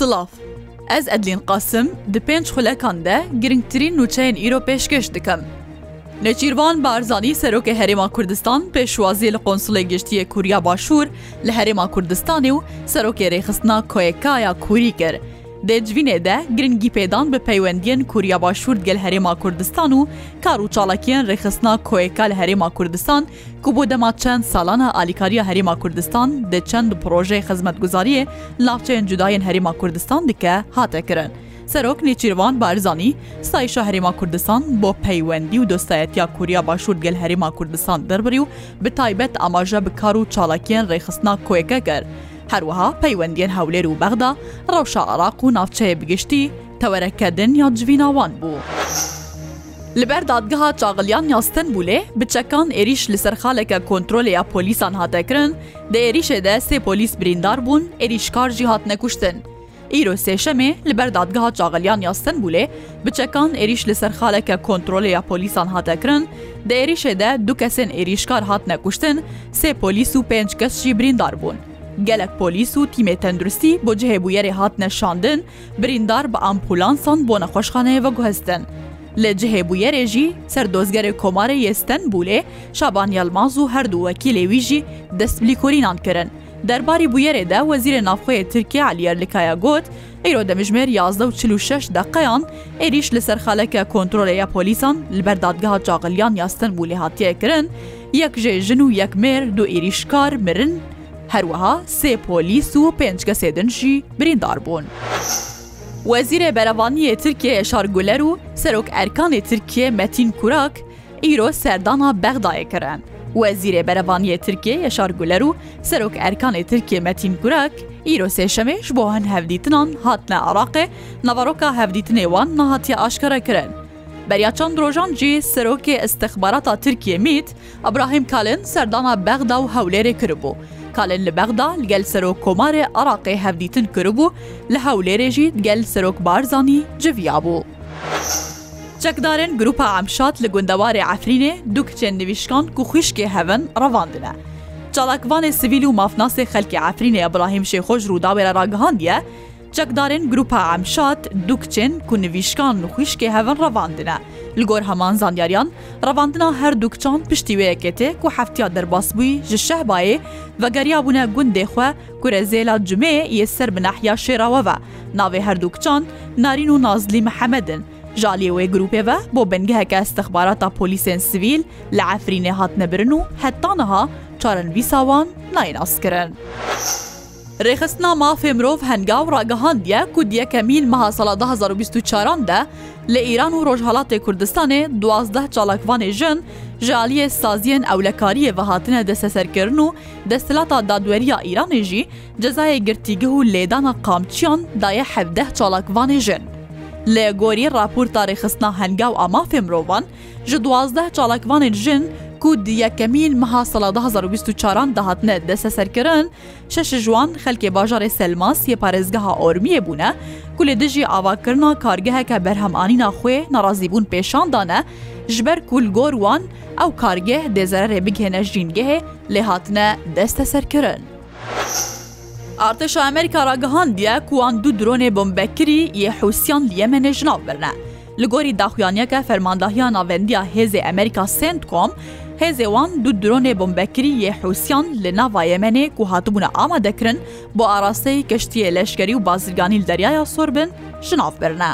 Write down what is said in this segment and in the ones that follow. Silav. Ez Edlin Qasim di pênc xulekan de giringtirîn nûçeyên îro pêşkeş dikim. Neçîrvan Barzanî serokê Herêma Kurdistan pêşwazî li konsulê giştiye Kuriya Başûr li Herêma Kurdistanê û serokê rêxistina koyekaya Kurî kir Dêcivînê de giringî pêdan bi peywendiyên Kurya Başûr gel Herêma Kurdistan û kar û çalakiyên rêxistina koyeka li Herêma Kurdistan ku bo dema çend salana alîkariya Herêma Kurdistan de çend projeyê xizmetguzariyê lafçeyên cudayên Herêma Kurdistan dike hate kirin. Serok Nêçîrvan Barzanî sayşa Herêma Kurdistan bo peywendî û dostayetiya Kurya Başûr gel Herêma Kurdistan derbirî û bi taybet amaje bi kar û çalakiyên rêxistina koyeka ger. هەروەها پەیوەندیان هەولێر و بەغدا ڕەوشە عراق و ناوچەیە بگشتی تەوەرەکەدن یا جویناوان بوو. لەبەر دادگەها چاغلیان یاستن بولێ بچەکان ئێریش لەسەر خالێکە کۆنتترۆلیا پۆلیسان هاتەکردن دە ئێریشێدە سێ پۆلیس بریندار بوون ئێریشکارژی هات نەکوشتن. ئیرۆ سێشەمێ لەبەر دادگەها چاغلیان یاستن بولێ بچەکان ئێریش لەسەر خالێکە کۆنتترۆلیا پۆلیسان هاتەکردن دە ئێریشێدە دوو کەسێن ئێریشکار هات نەکوشتن سێ پۆلیس و پێنج کەسشی بریندار بوون. gelek polîs û tîmê tenduristî bo cihêbûyerê hatine şandin, birîndar bi ampulansan bona xweşxaneye ve guhestin. Li cihêbûyerê jî serdozgerê komarê Yestenbûlê, Şaban Yelmaz û her du wekîlê wî jî destbilîkorînan kirin. Derbarî bûyerê de wezîrê navxuyê Tirkiye Aliyer Likaya got, îro demijmêr yazda û çil û şeş deqeyan êriş li ser xaleke kontrolya polîsan li ber dadgeha çaxiliyan Yastenbûlê hatiye kirin, yek jê jin û yek mêr du êrîşkar mirin هەروەها سێ پۆلیس و پێنج کەسێ دنشی بریندار بوون. وەزیرە بەرەوانیە ترکیە شارگولەر و سەرۆک ئەرکانی ترکیە مەتین کوراک ئیرۆ سەردانا بەغدایە کردن. وەزیرە بەرەوانیە ترکیە یەشارگولەر و سەرۆک ئەرکانی ترکیە مەتین کوراک ئیرۆ سێشەمێش بۆ هەن هەفدیتنان هاتنە عراقێ نەڤڕۆکە هەفدیتنێوان نەهاتیە ئاشکەرەکردن. بەریا چەند ڕۆژان جێ سەرۆکێ ئەستەخباراتا ترکیە میت ئەبراهیم کالن سەردانا بەغدا و هەولێرێ کردبوو. کالێن لە بەغدا گەل سەرۆک کۆمارێ عراقی هەفدیتن کردبوو لە هەولێرێژی گەل سەرۆک بارزانانی جویا بوو. چەکدارن گروپە ئەمشات لە گوندەوارێ ئەفرینێ دوو کچێن نوویشکان و خوشکێ هەون ڕەواندنە. چالاکوانێ سیویل و مافناسی خەلکی ئەفرینێ بڵاهیم شێخۆش ڕووداوێرە ڕگەهاندیە، چەکدارن گروپە ئەمشات دوو کچێن کو نوویشکان و خوشکێ هەون ڕەواندنە. Li gor heman zandyariyan revandina her dukçan piştî wêyeketê ku heftiya derbas bûî ji şehbayê vegeriya bûne gundê xwe ku rezêla cumeyê yê ser bi nehiya şêrawe ve navê her dukçan narîn û nazlî mehemedin. Jaliyê wê grupê ve bo bingeheke estixbarata polîsên sivîl li efrînê hat nebirin û heta niha çarenvîsa wan naynaskirin. Rêxistina mafê mirov hengav ragihandiye ku diyekemîn meha sala 2024 de لە ئیران و ڕۆژهڵاتی کوردستانێ دوازده چالاکوانی ژن ژالیە سازیەن ئەولەکاریە بەهاتنە دەسەسەرکردن و دەسلاتا دادوەریە ئیرانێژی جەزایە گرتیگە و لێدانە قامچیان دایە حەبدە چالاکوانی ژن. لێ گۆری راپور تاریخستنا هەنگاو ئامافێ مرۆڤان ji دوازده چالاکوانên jin کورد یەکەمین مەها سەڵا 1940 داهاتنە دەسە سەرکردن شەش جوان خەلکێ باژارێ سەلماس یە پارێزگەها ئۆرمیە بوونە کو لە دژی ئاواکردنا کارگەهەکە بەرهەمانی ناخوێ ناڕازیبوون پێشاندانە ژبەر کولگۆر وان ئەو کارگەه دێزەرێ بگێنە ژینگەهێ لێ هاتنە دەستە سەرکردن. ئارتشا ئەمریکا ڕگەهاندیە کوان دوو درۆنێ بمبەکری یە حوسیان یەمەێ ژناو برنە. li gorî daxuyaniyeke fermandahiya navvendiya hêzê Amerika Sentcom هێزێ وان دوو درۆنێ بمبەکری یە حوسیان لە ناوا یەمەنێ و هاتبوونە ئامادەکرن بۆ ئاراستەی کەشتیە لەشکری و بازرگانی دەریایە سۆر بن شناف برنە.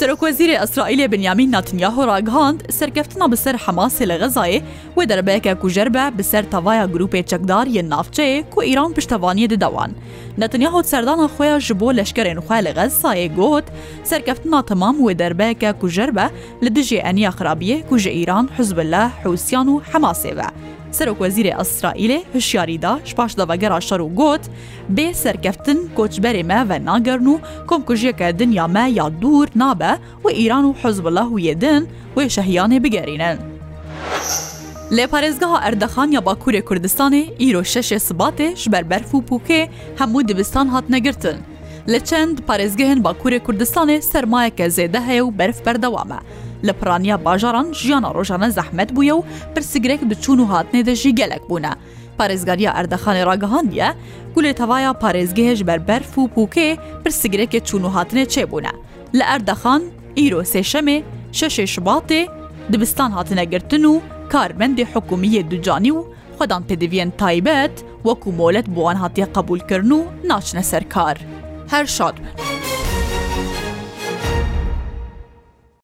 سەرۆکۆزیری ئەسرائیلێ بنیامین ناتنیاهۆ ڕاگەاند سەرکەفتنا بەسەر حەماسی لە غەزایێ و دەربەیەکە کوژەر بە بەسەر تەواە گروپێ چەکدار یەن نافچەیە کو ئیران پشتەوانیە دەداوان. نەتنیاهۆ سەردانە خۆیان ji بۆ لەشکرێن خوای لە غەز سایە گوت سەرکەفتنا تەمام وێ دەربەیەکە کوژەر بە لە دژێ ئەنیا خراپیە کوژە ئیران حزب لە حوسیان و حەماسێ بە. سەرۆکوەزیری ئەسرائیلێ هشیاریدا پاش دەڤگەرا شەر و گوت بێ سەرکەفتن کۆچبەرێ me ve nagern û komkujiyeke dinya me ya dûr nabe wê îran û hezbollah hûyê din wê şehiyanê bigerînin. Lê parêzgeha Erdexan ya Bakurê Kurdistanê îro şeşê sibatê ji berberf û pûkê hemû dibistan hat negirtin. Li çend parêzgehên Bakurê Kurdistanê sermayeke zêde heye û berf berdewam me. لە پرانیا باژاران ژیانە ڕۆژانە زەحمت بووە و پرسیگرێک بچوون و هاتنێ دەژی گەلک بوونە. پارێزگاریە ئەردەخانی ڕاگەهاندە گولێ تەواە پارێزگەهێش بەربەرف و پوکێ پرسیگرێکی چوون و هاتنێ چێبوونە. لە ئەردەخان ئیرۆ سێشەمێ شەشێ شباتێ دبستان هاتنەگرتن و کارمەندی حکومیە دوجانی و خۆدان پێدەویێن تایبەت وەکو مۆلەت بۆوان هااتێ قبولکردن و ناچنە سەرکار. هەر شاد بن.